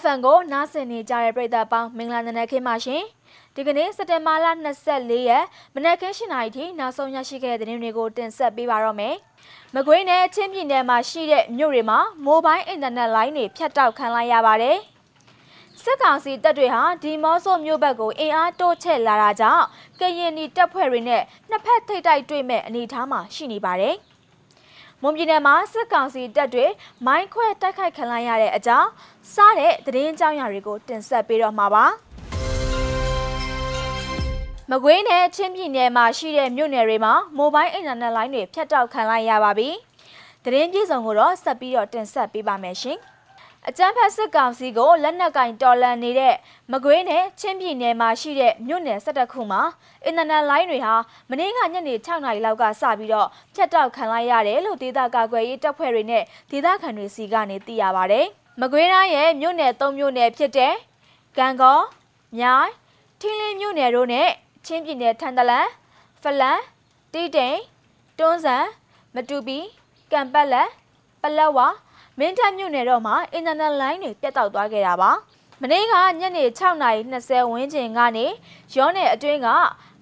FM ကိုနားဆင်နေကြတဲ့ပရိသတ်ပေါင်းမင်္ဂလာနံနက်ခင်းပါရှင်ဒီကနေ့စက်တင်ဘာလ24ရက်မနက်ခင်း7:00နာရီထိနောက်ဆုံးရရှိခဲ့တဲ့သတင်းတွေကိုတင်ဆက်ပေးပါတော့မယ်မကွေးနယ်ချင်းပြည်နယ်မှာရှိတဲ့မြို့တွေမှာမိုဘိုင်းအင်တာနက်လိုင်းတွေဖြတ်တောက်ခံလိုက်ရပါတယ်စစ်ကောင်စီတပ်တွေဟာဒီမော့ဆိုမြို့ဘက်ကိုအင်အားတိုးချဲ့လာတာကြောင့်ကရင်နီတပ်ဖွဲ့တွေနဲ့နှစ်ဖက်ထိတ်တိုက်တွေ့မဲ့အနေအထားမှာရှိနေပါတယ်။ မွန်ပြည်နယ်မှာစစ်ကောင်စီတပ်တွေမိုင်းခွဲတိုက်ခိုက်ခံလိုက်ရတဲ့အကြောင်းစားတဲ့သတင်းကြောင်းရာတွေကိုတင်ဆက်ပေးတော့မှာပါမကွေးနယ်ချင်းပြည်နယ်မှာရှိတဲ့မြို့နယ်တွေမှာမိုဘိုင်းအင်တာနက်လိုင်းတွေဖြတ်တောက်ခံလိုက်ရပါပြီ။သတင်းပြေဆုံးကိုတော့ဆက်ပြီးတော့တင်ဆက်ပေးပါမယ်ရှင်။ အကြမ်းဖက်စစ်ကောင်စီကိုလက်နက်ကင်တော်လန်နေတဲ့မကွေးနဲ့ချင်းပြည်နယ်မှာရှိတဲ့မြို့နယ်၁၁ခုမှာအင်တာနက်လိုင်းတွေဟာမနေ့ကညနေ6နာရီလောက်ကစပြီးတော့ဖြတ်တောက်ခံလိုက်ရတယ်လို့ဒေသကာကွယ်ရေးတပ်ဖွဲ့တွေနဲ့ဒေသခံတွေစီကနေသိရပါဗျ။မကွေးတိုင်းရဲ့မြို့နယ်၃မြို့နယ်ဖြစ်တဲ့ကံကောမြိုင်ထင်းလင်းမြို့နယ်တို့နဲ့ချင်းပြည်နယ်ထန်တလန်ဖလန်တီတိန်တွန်းဆန်မတူပီကံပတ်လက်ပလက်ဝ မင်းတပ်မြို့နယ်တော့မှာအင်တာနက်လိုင်းတွေပြတ်တောက်သွားခဲ့တာပါမနေ့ကညနေ6:20ဝန်းကျင်ကနေရောနယ်အတွင်းက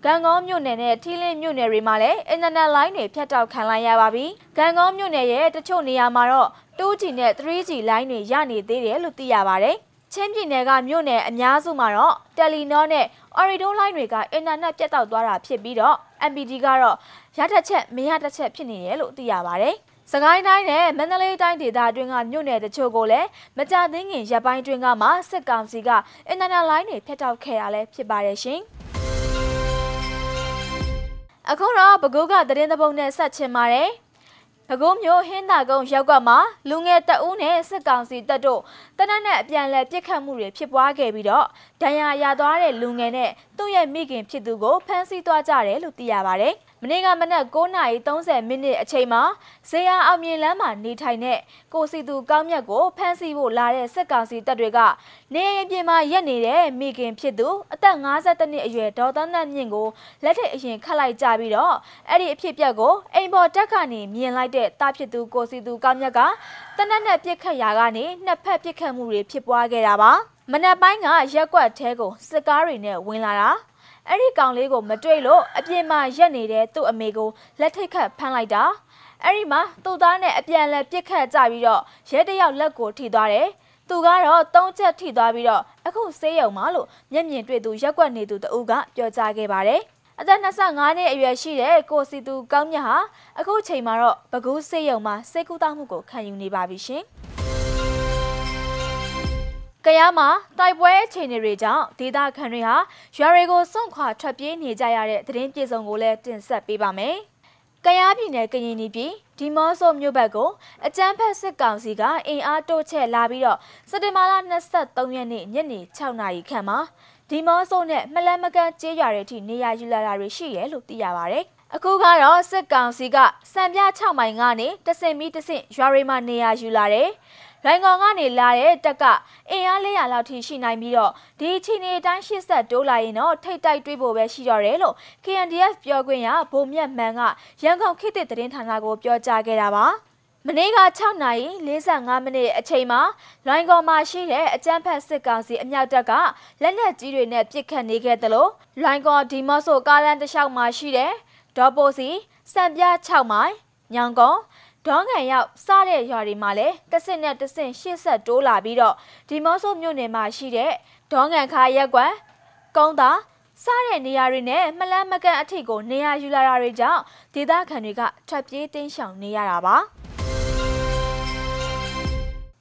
ဂံကောမြို့နယ်နဲ့ထီလင်းမြို့နယ်တွေမှာလည်းအင်တာနက်လိုင်းတွေဖြတ်တောက်ခံလိုက်ရပါပြီ။ဂံကောမြို့နယ်ရဲ့တချို့နေရာမှာတော့ 2G နဲ့ 3G လိုင်းတွေရနေသေးတယ်လို့သိရပါဗျ။ချင်းပြည်နယ်ကမြို့နယ်အများစုမှာတော့တယ်လီနောနဲ့ Orido လိုင်းတွေကအင်တာနက်ပြတ်တောက်သွားတာဖြစ်ပြီးတော့ MPD ကတော့ရတစ်ချက်မရတစ်ချက်ဖြစ်နေတယ်လို့သိရပါဗျ။ စကိုင်းတိုင်းနဲ့မန္တလေးတိုင်းဒေသအတွင်းကမြို့နယ်တချို့ကိုလည်းမကြသေးခင်ရပ်ပိုင်းတွင်းကမှစစ်ကောင်စီကအင်တာနက်လိုင်းတွေဖျက်တောက်ခဲ့ရလဲဖြစ်ပါတယ်ရှင်။အခုတော့ပဲခူးကသတင်းသဘုံနဲ့ဆက်ချင်ပါတယ်။။ပဲခူးမြို့ဟင်းသာကုန်းရောက်ကမှာလူငယ်တအူးနဲ့စစ်ကောင်စီတပ်တို့တနက်နဲ့အပြန်အလှန်ပစ်ခတ်မှုတွေဖြစ်ပွားခဲ့ပြီးတော့ဒဏ်ရာရသွားတဲ့လူငယ်နဲ့သူ့ရဲ့မိခင်ဖြစ်သူကိုဖမ်းဆီးသွားကြတယ်လို့သိရပါဗျ။မနေ့ကမနက်9:30မိနစ်အချိန်မှာဇေယျအောင်မြင်လမ်းမှာနေထိုင်တဲ့ကိုစီသူကောင်းမြတ်ကိုဖမ်းဆီးဖို့လာတဲ့စစ်ကောင်စီတပ်တွေကနေရင်ပြင်မှာရက်နေတဲ့မိခင်ဖြစ်သူအသက်52နှစ်အရွယ်ဒေါ်သန်းသန်းမြင့်ကိုလက်ထက်အရင်ခတ်လိုက်ကြပြီးတော့အဲ့ဒီအဖြစ်ပြက်ကိုအိမ်ပေါ်တက်ကနေမြင်လိုက်တဲ့တာဖြစ်သူကိုစီသူကောင်းမြတ်ကတနက်နဲ့ပြစ်ခတ်ရာကနေနှစ်ဖက်ပြစ်ခတ်မှုတွေဖြစ်ပွားခဲ့တာပါမနက်ပိုင်းကရက်ကွက်ထဲကိုစစ်ကားတွေနဲ့ဝင်လာတာ အဲ့ဒီကောင်လေးကိုမတွေ့လို့အပြင်မှာရက်နေတဲ့သူ့အမေကိုလက်ထိတ်ခတ်ဖမ်းလိုက်တာအဲ့ဒီမှာသူ့သားနဲ့အပြန်လဲပြစ်ခတ်ကြပြီးတော့ရဲတယောက်လက်ကိုထိသွားတယ်သူကတော့သုံးချက်ထိသွားပြီးတော့အခုဆေးရုံမှာလို့မျက်မြင်တွေ့သူရက်ွက်နေသူတဦးကပြောကြားခဲ့ပါတယ်အသက်25နှစ်အရွယ်ရှိတဲ့ကိုစီသူကောင်းမြတ်ဟာအခုချိန်မှာတော့ဘကူးဆေးရုံမှာစိတ်ကူးတောက်မှုကိုခံယူနေပါပြီရှင်။ ကရမှာတိုက်ပွဲအခြေအနေတွေကြောင့်ဒေသခံတွေဟာရွာတွေကိုစွန့်ခွာထွက်ပြေးနေကြရတဲ့သတင်းပြေဆုံးကိုလည်းတင်ဆက်ပေးပါမယ်။ကယားပြည်နယ်ကရင်ပြည်ဒီမော့ဆိုမြို့ဘက်ကိုအကြမ်းဖက်စစ်ကောင်စီကအင်အားတိုးချဲ့လာပြီးတော့စက်တင်ဘာလ23ရက်နေ့ညနေ6နာရီခန့်မှာဒီမော့ဆိုနဲ့မလန်မကန်ကျေးရွာတွေထိနေရာယူလာတာတွေရှိတယ်လို့သိရပါဗျ။အခုကတော့စစ်ကောင်စီကစံပြ6မိုင်ကနေတဆင်မီတဆင့်ရွာတွေမှာနေရာယူလာတယ်။ လိုင်ကောင်ကနေလာတဲ့တက်ကအင်အား400လောက်ထိရှိနိုင်ပြီးတော့ဒီချီနေတိုင်း80တိုးလာရင်တော့ထိတ်တိုက်တွေးဖို့ပဲရှိတော့တယ်လို့ KNDF ပြောခွင့်ရဗိုလ်မြတ်မှန်ကရန်ကုန်ခေတ်သစ်သတင်းဌာနကိုပြောကြားခဲ့တာပါမနေ့က6နာရီ45မိနစ်အချိန်မှာလွိုင်ကော်မှာရှိတဲ့အကြမ်းဖက်စစ်ကောင်စီအမြောက်တပ်ကလက်နက်ကြီးတွေနဲ့ပစ်ခတ်နေခဲ့တယ်လို့လွိုင်ကော်ဒီမော့ဆိုကားလန်တစ်လျှောက်မှာရှိတဲ့ဒေါ်ပိုစီစံပြ6မိုင်ညောင်ကုန်း ဒေါငံရောက်စတဲ့ရွာတွေမှာလည်းတစ်စစ်နဲ့တစ်စစ်ရှေ့ဆက်တိုးလာပြီးတော့ဒီမော့ဆိုမြို့နယ်မှာရှိတဲ့ဒေါငံခါရက်ကွက်ကုန်းသာစားတဲ့နေရာတွေနဲ့မလန်းမကန့်အထိကိုနေရာယူလာတာတွေကြောင့်ဒေသခံတွေကထွက်ပြေးတင်းရှောင်နေရတာပါ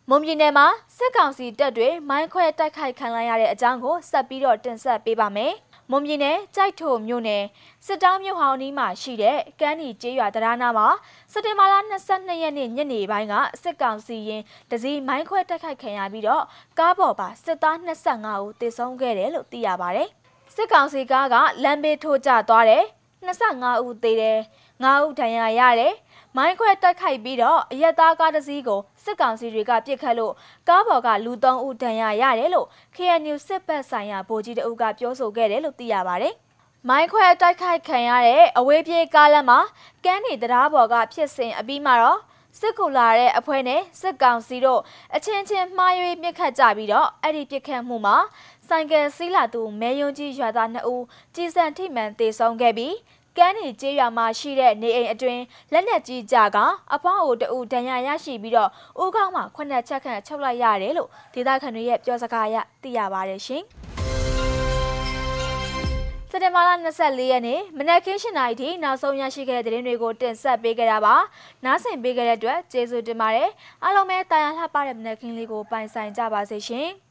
မွန်ပြည်နယ်မှာစစ်ကောင်စီတပ်တွေမိုင်းခွဲတိုက်ခိုက်ခံလိုက်ရတဲ့အကြောင်းကိုဆက်ပြီးတော့တင်ဆက်ပေးပါမယ်။ မွန်ပြည်နယ်ကြိုက်ထုံမြို့နယ်စစ်တောင်းမြို့ဟောင်းနီးမှာရှိတဲ့ကမ်းနီကျေးရွာတရားနာမှာစက်တင်ဘာလ22ရက်နေ့ညနေပိုင်းကစစ်ကောင်စီရင်တစည်းမိုင်းခွဲတိုက်ခိုက်ခံရပြီးတော့ကားပေါ်ပါစစ်သား25ဦးသေဆုံးခဲ့တယ်လို့သိရပါဗျ။စစ်ကောင်စီကားကလမ်းဘေးထိုးကျသွားတယ်25ဦးသေတယ် 9ဦးဒဏ်ရာရတယ်မိုင်းခွဲတိုက်ခိုက်ပြီးတော့အရက်သားကားတစ်စီးကိုစစ်ကောင်စီတွေကပြစ်ခတ်လို့ကားပေါ်ကလူ၃ဦးဒဏ်ရာရတယ်လို့ KNU စစ်ဘက်ဆိုင်ရာဗိုလ်ကြီးတအုပ်ကပြောဆိုခဲ့တယ်လို့သိရပါတယ်။မိုင်းခွဲတိုက်ခိုက်ခံရတဲ့အဝေးပြေးကားလမ်းမှာကမ်းနေတရားပေါ်ကဖြစ်စဉ်အပြီးမှာတော့စစ်ကူလာတဲ့အဖွဲ့နဲ့စစ်ကောင်စီတို့အချင်းချင်းမှားရွေးပြစ်ခတ်ကြပြီးတော့အဲ့ဒီပြစ်ခတ်မှုမှာဆိုင်ကယ်စီးလာသူမဲယုံကြီးရွာသား2ဦးကြီးစံထိမှန်တေဆုံးခဲ့ပြီး ကန်းနီကျေးရွာမှာရှိတဲ့နေအိမ်အတွင်းလက်နက်ကြီးကြကအဖွားအိုတူဒဏ်ရာရရှိပြီးတော့ဦးခေါင်းမှာခုနှစ်ချက်ခန့်ချုပ်လိုက်ရတယ်လို့ဒေသခံတွေရဲ့ပြောစကားအရသိရပါတယ်ရှင်။စက်တင်ဘာလ24ရက်နေ့မနက်ခင်း7:00နာရီထိနောက်ဆုံးရရှိခဲ့တဲ့သတင်းတွေကိုတင်ဆက်ပေးကြတာပါ။နားဆင်ပေးကြတဲ့အတွက်ကျေးဇူးတင်ပါတယ်။အားလုံးပဲတာယာလှပတဲ့မနက်ခင်းလေးကိုပိုင်ဆိုင်ကြပါစေရှင်။